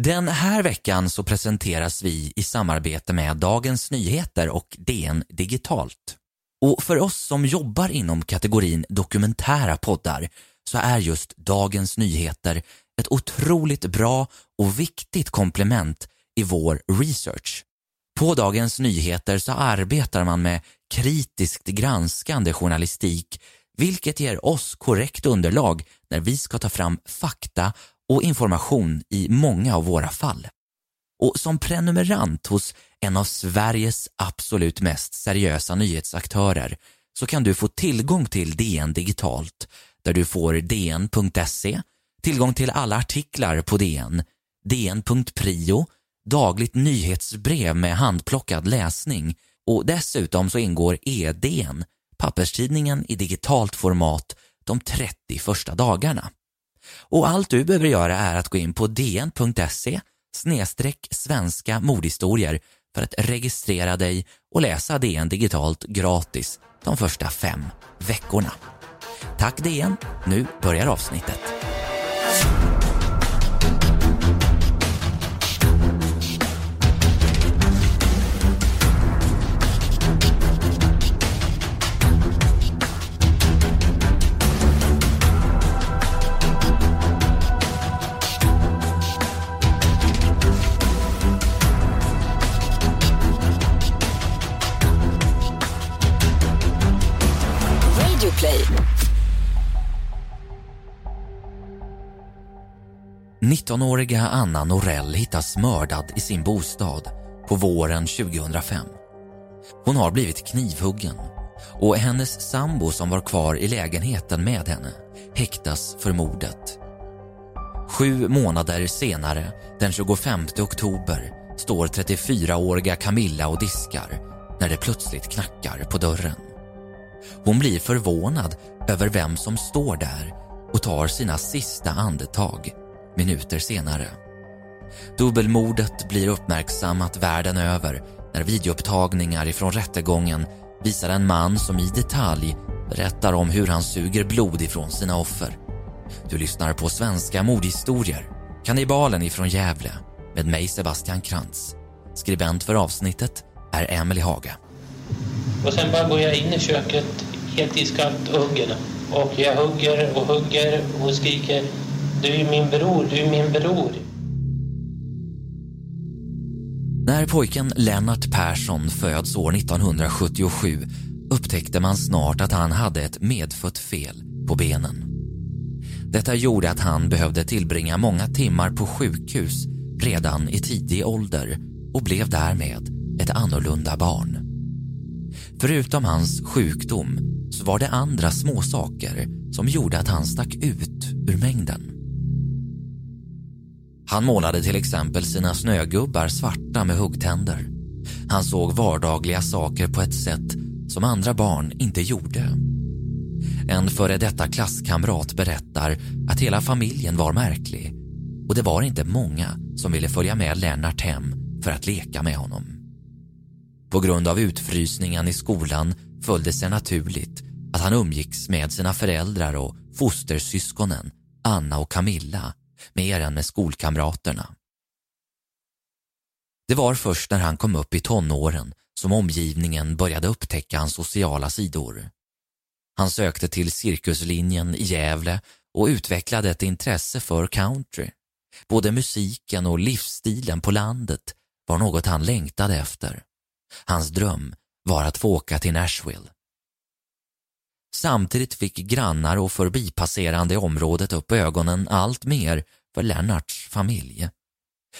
Den här veckan så presenteras vi i samarbete med Dagens Nyheter och DN Digitalt. Och för oss som jobbar inom kategorin dokumentära poddar så är just Dagens Nyheter ett otroligt bra och viktigt komplement i vår research. På Dagens Nyheter så arbetar man med kritiskt granskande journalistik vilket ger oss korrekt underlag när vi ska ta fram fakta och information i många av våra fall. Och som prenumerant hos en av Sveriges absolut mest seriösa nyhetsaktörer så kan du få tillgång till DN digitalt där du får dn.se, tillgång till alla artiklar på DN, dn.prio, dagligt nyhetsbrev med handplockad läsning och dessutom så ingår EDN, papperstidningen i digitalt format de 30 första dagarna. Och allt du behöver göra är att gå in på dn.se svenska mordhistorier för att registrera dig och läsa DN digitalt gratis de första fem veckorna. Tack DN, nu börjar avsnittet. 19-åriga Anna Norell hittas mördad i sin bostad på våren 2005. Hon har blivit knivhuggen och hennes sambo som var kvar i lägenheten med henne häktas för mordet. Sju månader senare, den 25 oktober, står 34-åriga Camilla och diskar när det plötsligt knackar på dörren. Hon blir förvånad över vem som står där och tar sina sista andetag minuter senare. Dubbelmordet blir uppmärksammat världen över när videoupptagningar ifrån rättegången visar en man som i detalj berättar om hur han suger blod ifrån sina offer. Du lyssnar på Svenska mordhistorier, Kannibalen ifrån Gävle med mig Sebastian Krantz. Skribent för avsnittet är Emelie Haga. Och sen bara går jag in i köket helt iskallt och hugger. Och jag hugger och hugger och skriker du är min bror, du är min bror. När pojken Lennart Persson föds år 1977 upptäckte man snart att han hade ett medfött fel på benen. Detta gjorde att han behövde tillbringa många timmar på sjukhus redan i tidig ålder och blev därmed ett annorlunda barn. Förutom hans sjukdom så var det andra småsaker som gjorde att han stack ut ur mängden. Han målade till exempel sina snögubbar svarta med huggtänder. Han såg vardagliga saker på ett sätt som andra barn inte gjorde. En före detta klasskamrat berättar att hela familjen var märklig och det var inte många som ville följa med Lennart hem för att leka med honom. På grund av utfrysningen i skolan följde det sig naturligt att han umgicks med sina föräldrar och fostersyskonen Anna och Camilla mer än med skolkamraterna. Det var först när han kom upp i tonåren som omgivningen började upptäcka hans sociala sidor. Han sökte till cirkuslinjen i Gävle och utvecklade ett intresse för country. Både musiken och livsstilen på landet var något han längtade efter. Hans dröm var att få åka till Nashville. Samtidigt fick grannar och förbipasserande i området upp ögonen allt mer för Lennarts familj.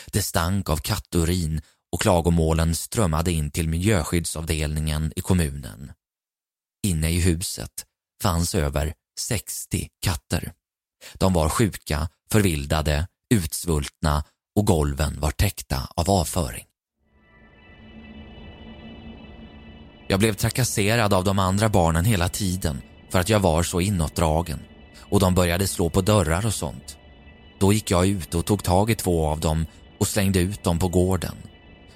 Det stank av katturin och klagomålen strömmade in till miljöskyddsavdelningen i kommunen. Inne i huset fanns över 60 katter. De var sjuka, förvildade, utsvultna och golven var täckta av avföring. Jag blev trakasserad av de andra barnen hela tiden för att jag var så inåtdragen och de började slå på dörrar och sånt. Då gick jag ut och tog tag i två av dem och slängde ut dem på gården.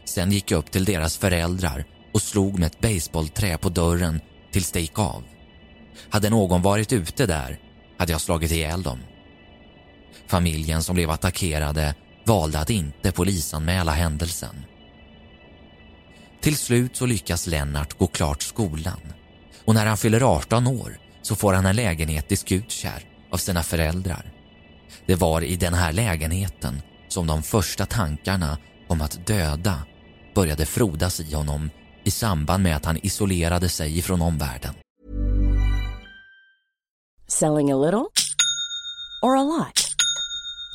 Sen gick jag upp till deras föräldrar och slog med ett baseballträ på dörren tills det gick av. Hade någon varit ute där hade jag slagit ihjäl dem. Familjen som blev attackerade valde att inte polisanmäla händelsen. Till slut så lyckas Lennart gå klart skolan och när han fyller 18 år så får han en lägenhet i Skutskär av sina föräldrar. Det var i den här lägenheten som de första tankarna om att döda började frodas i honom i samband med att han isolerade sig från omvärlden. Selling a little or a lot?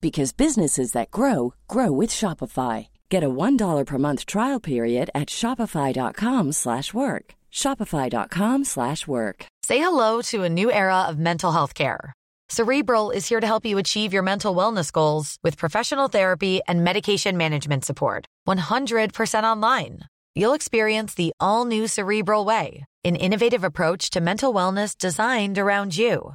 because businesses that grow grow with Shopify. Get a $1 per month trial period at shopify.com/work. shopify.com/work. Say hello to a new era of mental health care. Cerebral is here to help you achieve your mental wellness goals with professional therapy and medication management support. 100% online. You'll experience the all new Cerebral Way, an innovative approach to mental wellness designed around you.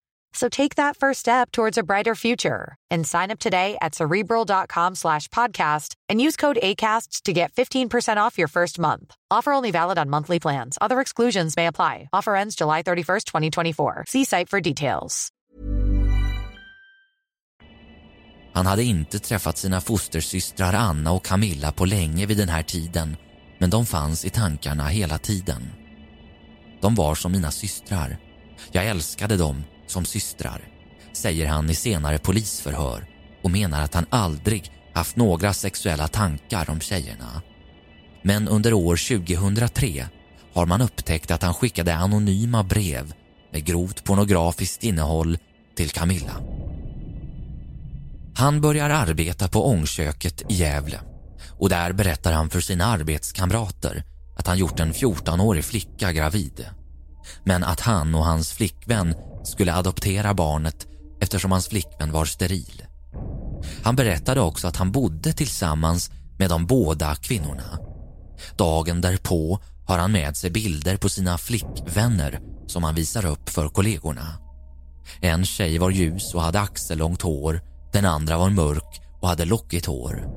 So take that first step towards a brighter future and sign up today at cerebral.com slash podcast and use code ACasts to get 15% off your first month. Offer only valid on monthly plans. Other exclusions may apply. Offer ends July 31st, 2024. See site for details. Han hade inte träffat sina fostersystrar Anna och Camilla på länge vid den här tiden men de fanns i tankarna hela tiden. De var som mina systrar. Jag älskade dem som systrar, säger han i senare polisförhör och menar att han aldrig haft några sexuella tankar om tjejerna. Men under år 2003 har man upptäckt att han skickade anonyma brev med grovt pornografiskt innehåll till Camilla. Han börjar arbeta på ångköket i Gävle och där berättar han för sina arbetskamrater att han gjort en 14-årig flicka gravid. Men att han och hans flickvän skulle adoptera barnet eftersom hans flickvän var steril. Han berättade också att han bodde tillsammans med de båda kvinnorna. Dagen därpå har han med sig bilder på sina flickvänner som han visar upp för kollegorna. En tjej var ljus och hade axellångt hår, den andra var mörk och hade lockigt hår.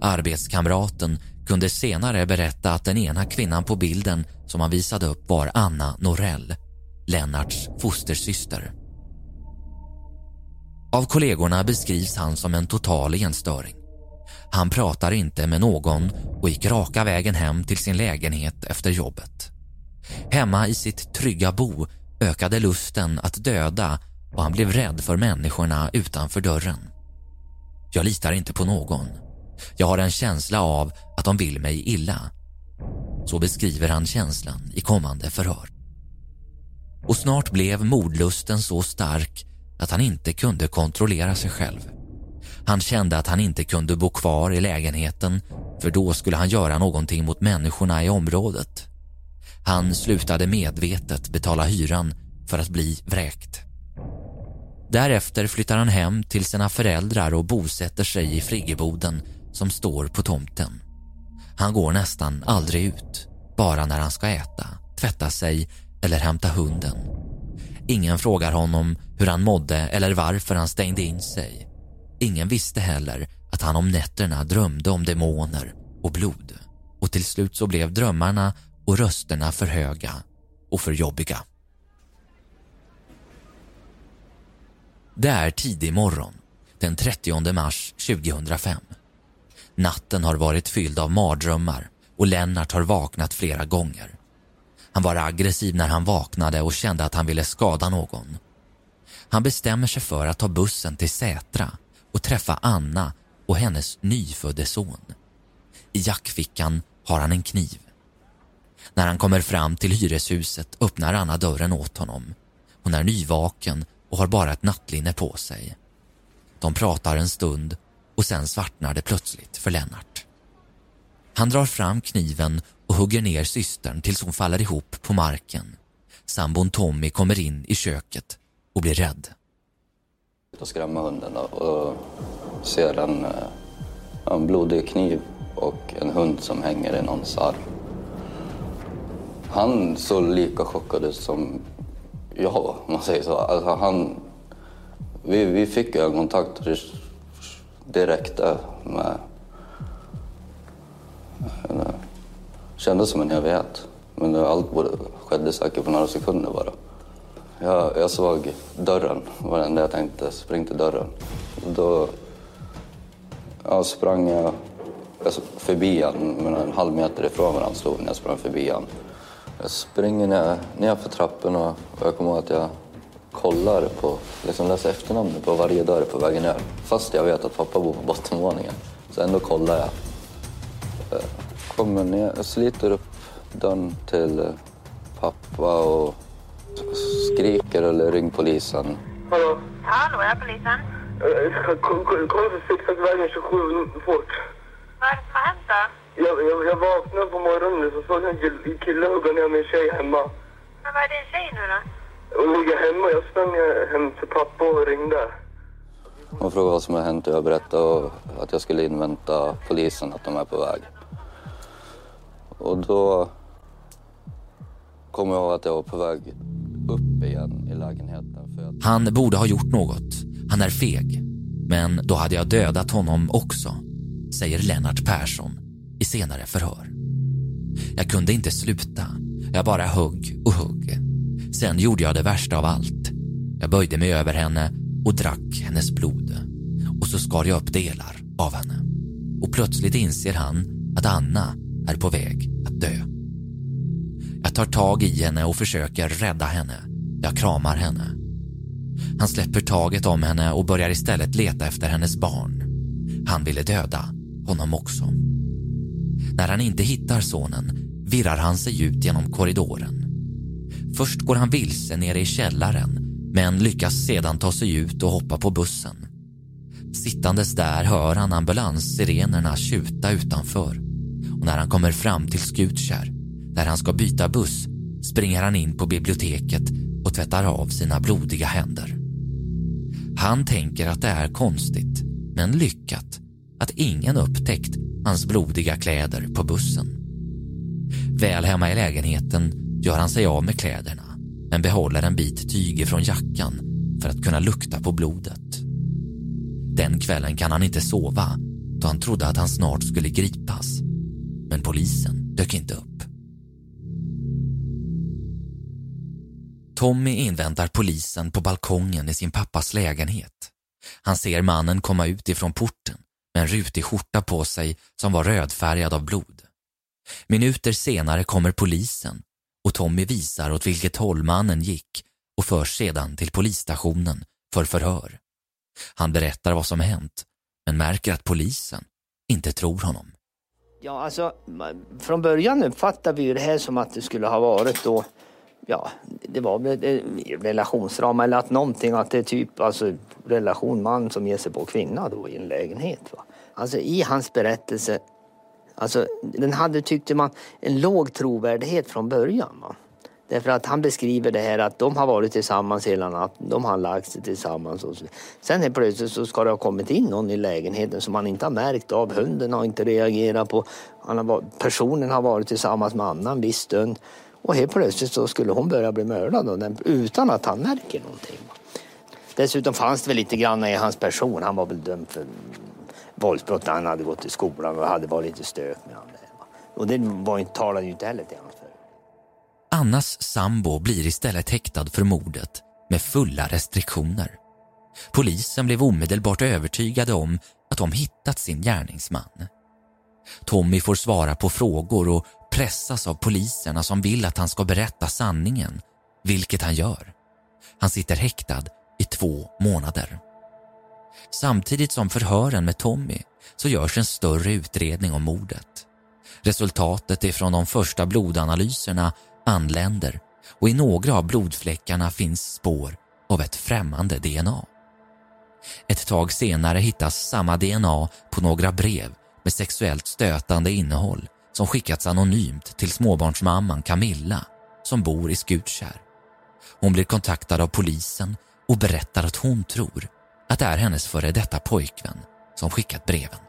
Arbetskamraten kunde senare berätta att den ena kvinnan på bilden som han visade upp var Anna Norell, Lennarts fostersyster. Av kollegorna beskrivs han som en total enstöring. Han pratar inte med någon och gick raka vägen hem till sin lägenhet efter jobbet. Hemma i sitt trygga bo ökade lusten att döda och han blev rädd för människorna utanför dörren. Jag litar inte på någon. Jag har en känsla av att de vill mig illa. Så beskriver han känslan i kommande förhör. Och snart blev mordlusten så stark att han inte kunde kontrollera sig själv. Han kände att han inte kunde bo kvar i lägenheten för då skulle han göra någonting mot människorna i området. Han slutade medvetet betala hyran för att bli vräkt. Därefter flyttar han hem till sina föräldrar och bosätter sig i friggeboden som står på tomten. Han går nästan aldrig ut, bara när han ska äta, tvätta sig eller hämta hunden. Ingen frågar honom hur han mådde eller varför han stängde in sig. Ingen visste heller att han om nätterna drömde om demoner och blod. Och till slut så blev drömmarna och rösterna för höga och för jobbiga. Det är tidig morgon, den 30 mars 2005. Natten har varit fylld av mardrömmar och Lennart har vaknat flera gånger. Han var aggressiv när han vaknade och kände att han ville skada någon. Han bestämmer sig för att ta bussen till Sätra och träffa Anna och hennes nyfödde son. I jackfickan har han en kniv. När han kommer fram till hyreshuset öppnar Anna dörren åt honom. Hon är nyvaken och har bara ett nattlinne på sig. De pratar en stund och sen svartnar det plötsligt för Lennart. Han drar fram kniven och hugger ner systern tills hon faller ihop på marken. Sambon Tommy kommer in i köket och blir rädd. Jag skrämmer hunden och ser en, eh, en blodig kniv och en hund som hänger i någons arm. Han såg lika chockad ut som jag, om man säger så. Alltså han, vi, vi fick ögonkontakt direkt med... Eh, det kändes som en evighet. Men allt skedde säkert på några sekunder bara. Jag, jag såg dörren, var det enda jag tänkte. Spring till dörren. Då ja, sprang jag, jag förbi han, men en halv meter ifrån varandra stod när jag sprang förbi han. Jag springer ner, ner för trapporna och jag kommer ihåg att jag kollar på, liksom läser efternamnet på varje dörr på vägen ner. Fast jag vet att pappa bor på bottenvåningen. Så ändå kollar jag. Eh, jag kommer ner, jag sliter upp dörren till pappa och skriker eller ring polisen. Hallå? Hallå, är polisen? Kom, kom, för fixat vägen 27 fort. Vad är det som har hänt då? Jag, jag, jag vaknade på morgonen så såg jag en kille hugga ner min tjej hemma. Men vad är din tjej nu då? Hon ligger hemma. Jag sprang hem till pappa och ringde. Hon frågade vad som har hänt och jag berättade att jag skulle invänta polisen, att de är på väg. Och då kom jag ihåg att jag var på väg upp igen i lägenheten. För att... Han borde ha gjort något. Han är feg. Men då hade jag dödat honom också, säger Lennart Persson i senare förhör. Jag kunde inte sluta. Jag bara högg och högg. Sen gjorde jag det värsta av allt. Jag böjde mig över henne och drack hennes blod. Och så skar jag upp delar av henne. Och plötsligt inser han att Anna är på väg att dö. Jag tar tag i henne och försöker rädda henne. Jag kramar henne. Han släpper taget om henne och börjar istället leta efter hennes barn. Han ville döda honom också. När han inte hittar sonen virrar han sig ut genom korridoren. Först går han vilse nere i källaren men lyckas sedan ta sig ut och hoppa på bussen. Sittandes där hör han ambulanssirenerna tjuta utanför när han kommer fram till Skutskär, där han ska byta buss springer han in på biblioteket och tvättar av sina blodiga händer. Han tänker att det är konstigt, men lyckat, att ingen upptäckt hans blodiga kläder på bussen. Väl hemma i lägenheten gör han sig av med kläderna men behåller en bit tyg ifrån jackan för att kunna lukta på blodet. Den kvällen kan han inte sova då han trodde att han snart skulle gripas. Men polisen dök inte upp. Tommy inväntar polisen på balkongen i sin pappas lägenhet. Han ser mannen komma ut ifrån porten med en rutig skjorta på sig som var rödfärgad av blod. Minuter senare kommer polisen och Tommy visar åt vilket håll mannen gick och förs sedan till polisstationen för förhör. Han berättar vad som hänt men märker att polisen inte tror honom. Ja, alltså från början uppfattade vi det här som att det skulle ha varit då ja, det var väl eh, relationsdrama eller att någonting, att det är typ alltså relation man som ger sig på kvinna då i en lägenhet. Va? Alltså i hans berättelse, alltså den hade tyckte man en låg trovärdighet från början. Va? Därför att han beskriver det här att de har varit tillsammans hela natten, de har lagt sig tillsammans. Och så. Sen helt plötsligt så ska det ha kommit in någon i lägenheten som man inte har märkt av. Hunden har inte reagerat på, han har, personen har varit tillsammans med Anna en viss stund. Och helt plötsligt så skulle hon börja bli mördad utan att han märker någonting. Dessutom fanns det väl lite grann i hans person. Han var väl dömd för våldsbrott när han hade gått i skolan och hade varit lite stök med honom. Och det var, talade ju inte heller till honom. Annas sambo blir istället häktad för mordet med fulla restriktioner. Polisen blev omedelbart övertygade om att de hittat sin gärningsman. Tommy får svara på frågor och pressas av poliserna som vill att han ska berätta sanningen, vilket han gör. Han sitter häktad i två månader. Samtidigt som förhören med Tommy så görs en större utredning om mordet. Resultatet ifrån de första blodanalyserna anländer och i några av blodfläckarna finns spår av ett främmande DNA. Ett tag senare hittas samma DNA på några brev med sexuellt stötande innehåll som skickats anonymt till småbarnsmamman Camilla som bor i Skutskär. Hon blir kontaktad av polisen och berättar att hon tror att det är hennes före detta pojkvän som skickat breven.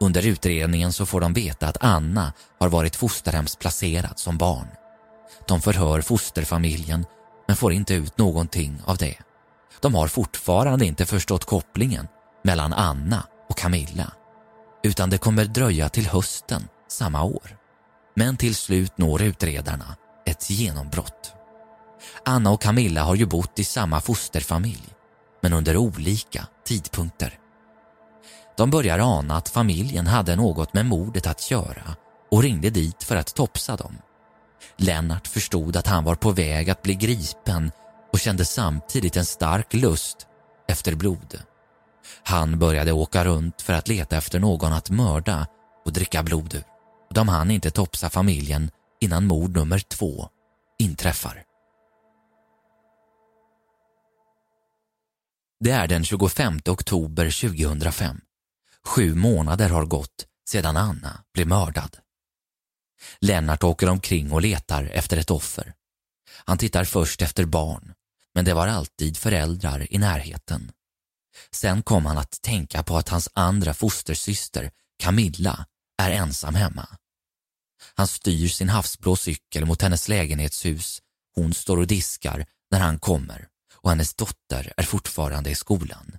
Under utredningen så får de veta att Anna har varit fosterhemsplacerad som barn. De förhör fosterfamiljen men får inte ut någonting av det. De har fortfarande inte förstått kopplingen mellan Anna och Camilla utan det kommer dröja till hösten samma år. Men till slut når utredarna ett genombrott. Anna och Camilla har ju bott i samma fosterfamilj men under olika tidpunkter. De börjar ana att familjen hade något med mordet att göra och ringde dit för att topsa dem. Lennart förstod att han var på väg att bli gripen och kände samtidigt en stark lust efter blod. Han började åka runt för att leta efter någon att mörda och dricka blod ur. De hann inte topsa familjen innan mord nummer två inträffar. Det är den 25 oktober 2005. Sju månader har gått sedan Anna blev mördad. Lennart åker omkring och letar efter ett offer. Han tittar först efter barn, men det var alltid föräldrar i närheten. Sen kom han att tänka på att hans andra fostersyster, Camilla, är ensam hemma. Han styr sin havsblå cykel mot hennes lägenhetshus. Hon står och diskar när han kommer och hennes dotter är fortfarande i skolan.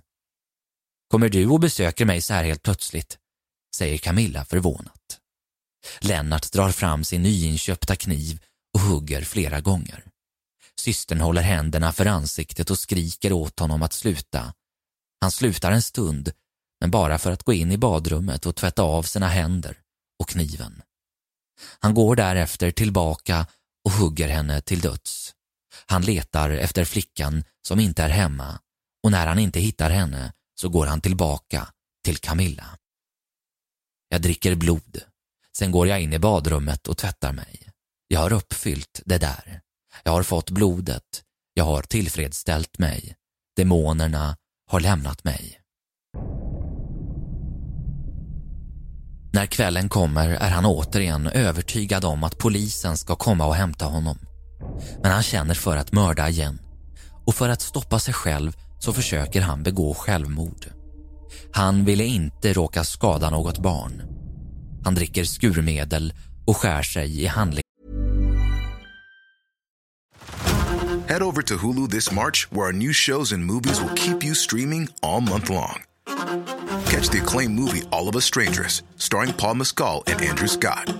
Kommer du och besöker mig så här helt plötsligt? säger Camilla förvånat. Lennart drar fram sin nyinköpta kniv och hugger flera gånger. Systern håller händerna för ansiktet och skriker åt honom att sluta. Han slutar en stund, men bara för att gå in i badrummet och tvätta av sina händer och kniven. Han går därefter tillbaka och hugger henne till döds. Han letar efter flickan som inte är hemma och när han inte hittar henne så går han tillbaka till Camilla. Jag dricker blod. Sen går jag in i badrummet och tvättar mig. Jag har uppfyllt det där. Jag har fått blodet. Jag har tillfredsställt mig. Demonerna har lämnat mig. När kvällen kommer är han återigen övertygad om att polisen ska komma och hämta honom. Men han känner för att mörda igen och för att stoppa sig själv så försöker han begå självmord. Han ville inte råka skada något barn. Han dricker skurmedel och skär sig i handling. Head over to Hulu this March, where our new shows and movies will keep you streaming all month long. Catch the acclaimed movie All of Us Strangers, starring Paul Mescal and Andrew Scott.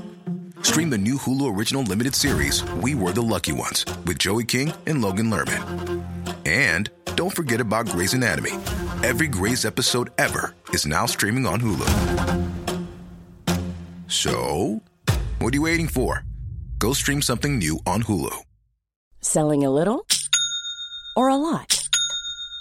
Stream the new Hulu original limited series We Were the Lucky Ones with Joey King and Logan Lerman. And don't forget about Grey's Anatomy. Every Grey's episode ever is now streaming on Hulu. So, what are you waiting for? Go stream something new on Hulu. Selling a little or a lot?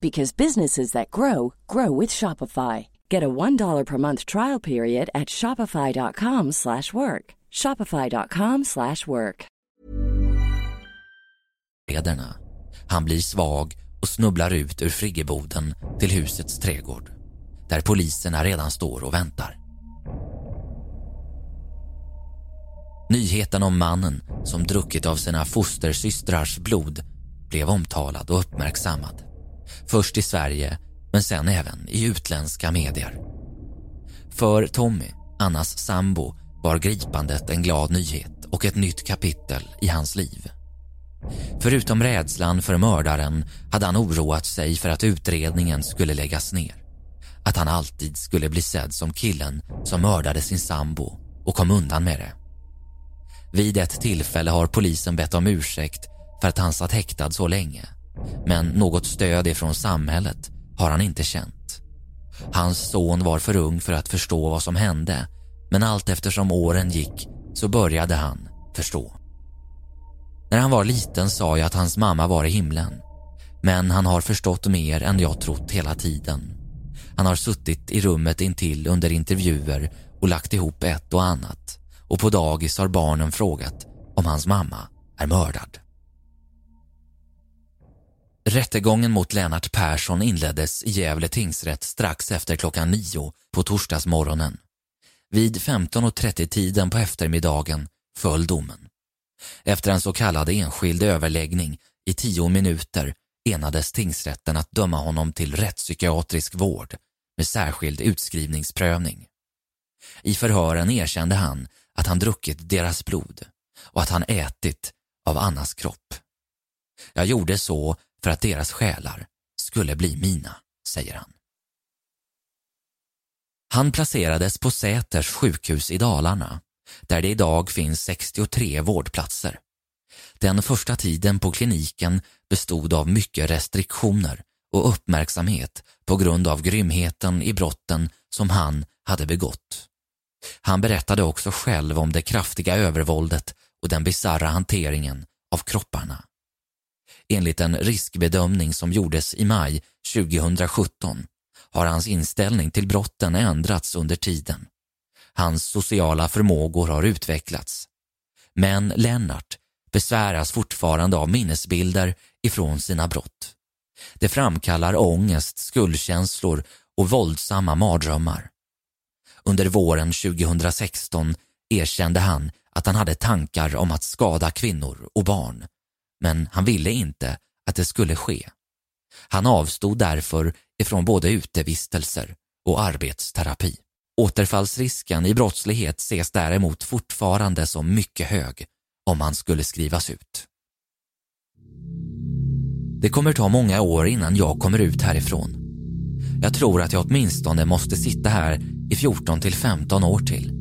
because businesses that grow grow with Shopify. Get a $1 per month trial period at shopify.com/work. shopify.com/work. lederna. Han blir svag och snubblar ut ur friggeboden till husets trädgård där poliserna redan står och väntar. Nyheten om mannen som druckit av sina fostersystrars blod blev omtalad och uppmärksammad. Först i Sverige, men sen även i utländska medier. För Tommy, Annas sambo, var gripandet en glad nyhet och ett nytt kapitel i hans liv. Förutom rädslan för mördaren hade han oroat sig för att utredningen skulle läggas ner. Att han alltid skulle bli sedd som killen som mördade sin sambo och kom undan med det. Vid ett tillfälle har polisen bett om ursäkt för att han satt häktad så länge men något stöd ifrån samhället har han inte känt. Hans son var för ung för att förstå vad som hände men allt eftersom åren gick så började han förstå. När han var liten sa jag att hans mamma var i himlen men han har förstått mer än jag trott hela tiden. Han har suttit i rummet intill under intervjuer och lagt ihop ett och annat och på dagis har barnen frågat om hans mamma är mördad. Rättegången mot Lennart Persson inleddes i Gävle tingsrätt strax efter klockan nio på torsdagsmorgonen. Vid 15.30-tiden på eftermiddagen föll domen. Efter en så kallad enskild överläggning i tio minuter enades tingsrätten att döma honom till rättspsykiatrisk vård med särskild utskrivningsprövning. I förhören erkände han att han druckit deras blod och att han ätit av Annas kropp. Jag gjorde så för att deras själar skulle bli mina, säger han. Han placerades på Säters sjukhus i Dalarna där det idag finns 63 vårdplatser. Den första tiden på kliniken bestod av mycket restriktioner och uppmärksamhet på grund av grymheten i brotten som han hade begått. Han berättade också själv om det kraftiga övervåldet och den bizarra hanteringen av kropparna. Enligt en riskbedömning som gjordes i maj 2017 har hans inställning till brotten ändrats under tiden. Hans sociala förmågor har utvecklats. Men Lennart besväras fortfarande av minnesbilder ifrån sina brott. Det framkallar ångest, skuldkänslor och våldsamma mardrömmar. Under våren 2016 erkände han att han hade tankar om att skada kvinnor och barn, men han ville inte att det skulle ske. Han avstod därför ifrån både utevistelser och arbetsterapi. Återfallsrisken i brottslighet ses däremot fortfarande som mycket hög om han skulle skrivas ut. Det kommer ta många år innan jag kommer ut härifrån. Jag tror att jag åtminstone måste sitta här i 14 till 15 år till.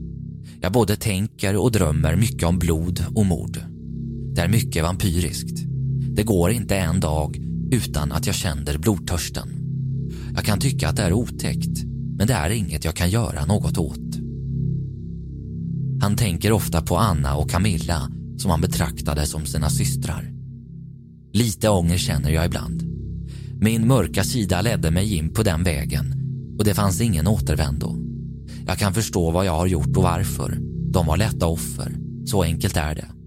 Jag både tänker och drömmer mycket om blod och mord. Det är mycket vampyriskt. Det går inte en dag utan att jag känner blodtörsten. Jag kan tycka att det är otäckt, men det är inget jag kan göra något åt. Han tänker ofta på Anna och Camilla som han betraktade som sina systrar. Lite ånger känner jag ibland. Min mörka sida ledde mig in på den vägen och det fanns ingen återvändo. Jag kan förstå vad jag har gjort och varför. De var lätta offer. Så enkelt är det.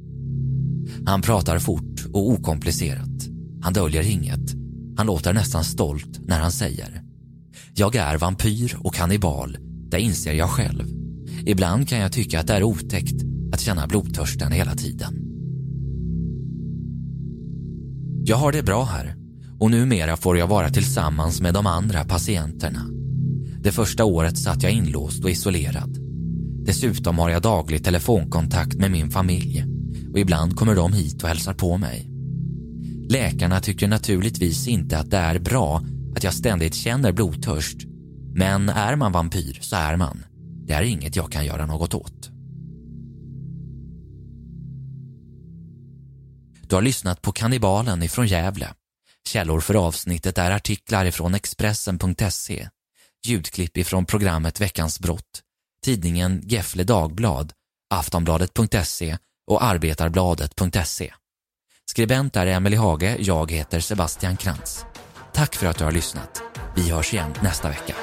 Han pratar fort och okomplicerat. Han döljer inget. Han låter nästan stolt när han säger Jag är vampyr och kannibal. Det inser jag själv. Ibland kan jag tycka att det är otäckt att känna blodtörsten hela tiden. Jag har det bra här och numera får jag vara tillsammans med de andra patienterna. Det första året satt jag inlåst och isolerad. Dessutom har jag daglig telefonkontakt med min familj och ibland kommer de hit och hälsar på mig. Läkarna tycker naturligtvis inte att det är bra att jag ständigt känner blodtörst. Men är man vampyr så är man. Det är inget jag kan göra något åt. Du har lyssnat på Kannibalen ifrån Gävle. Källor för avsnittet är artiklar ifrån Expressen.se, ljudklipp ifrån programmet Veckans brott, tidningen Gefle Dagblad, Aftonbladet.se och Arbetarbladet.se. Skribent är Emily Hage, jag heter Sebastian Krantz. Tack för att du har lyssnat. Vi hörs igen nästa vecka.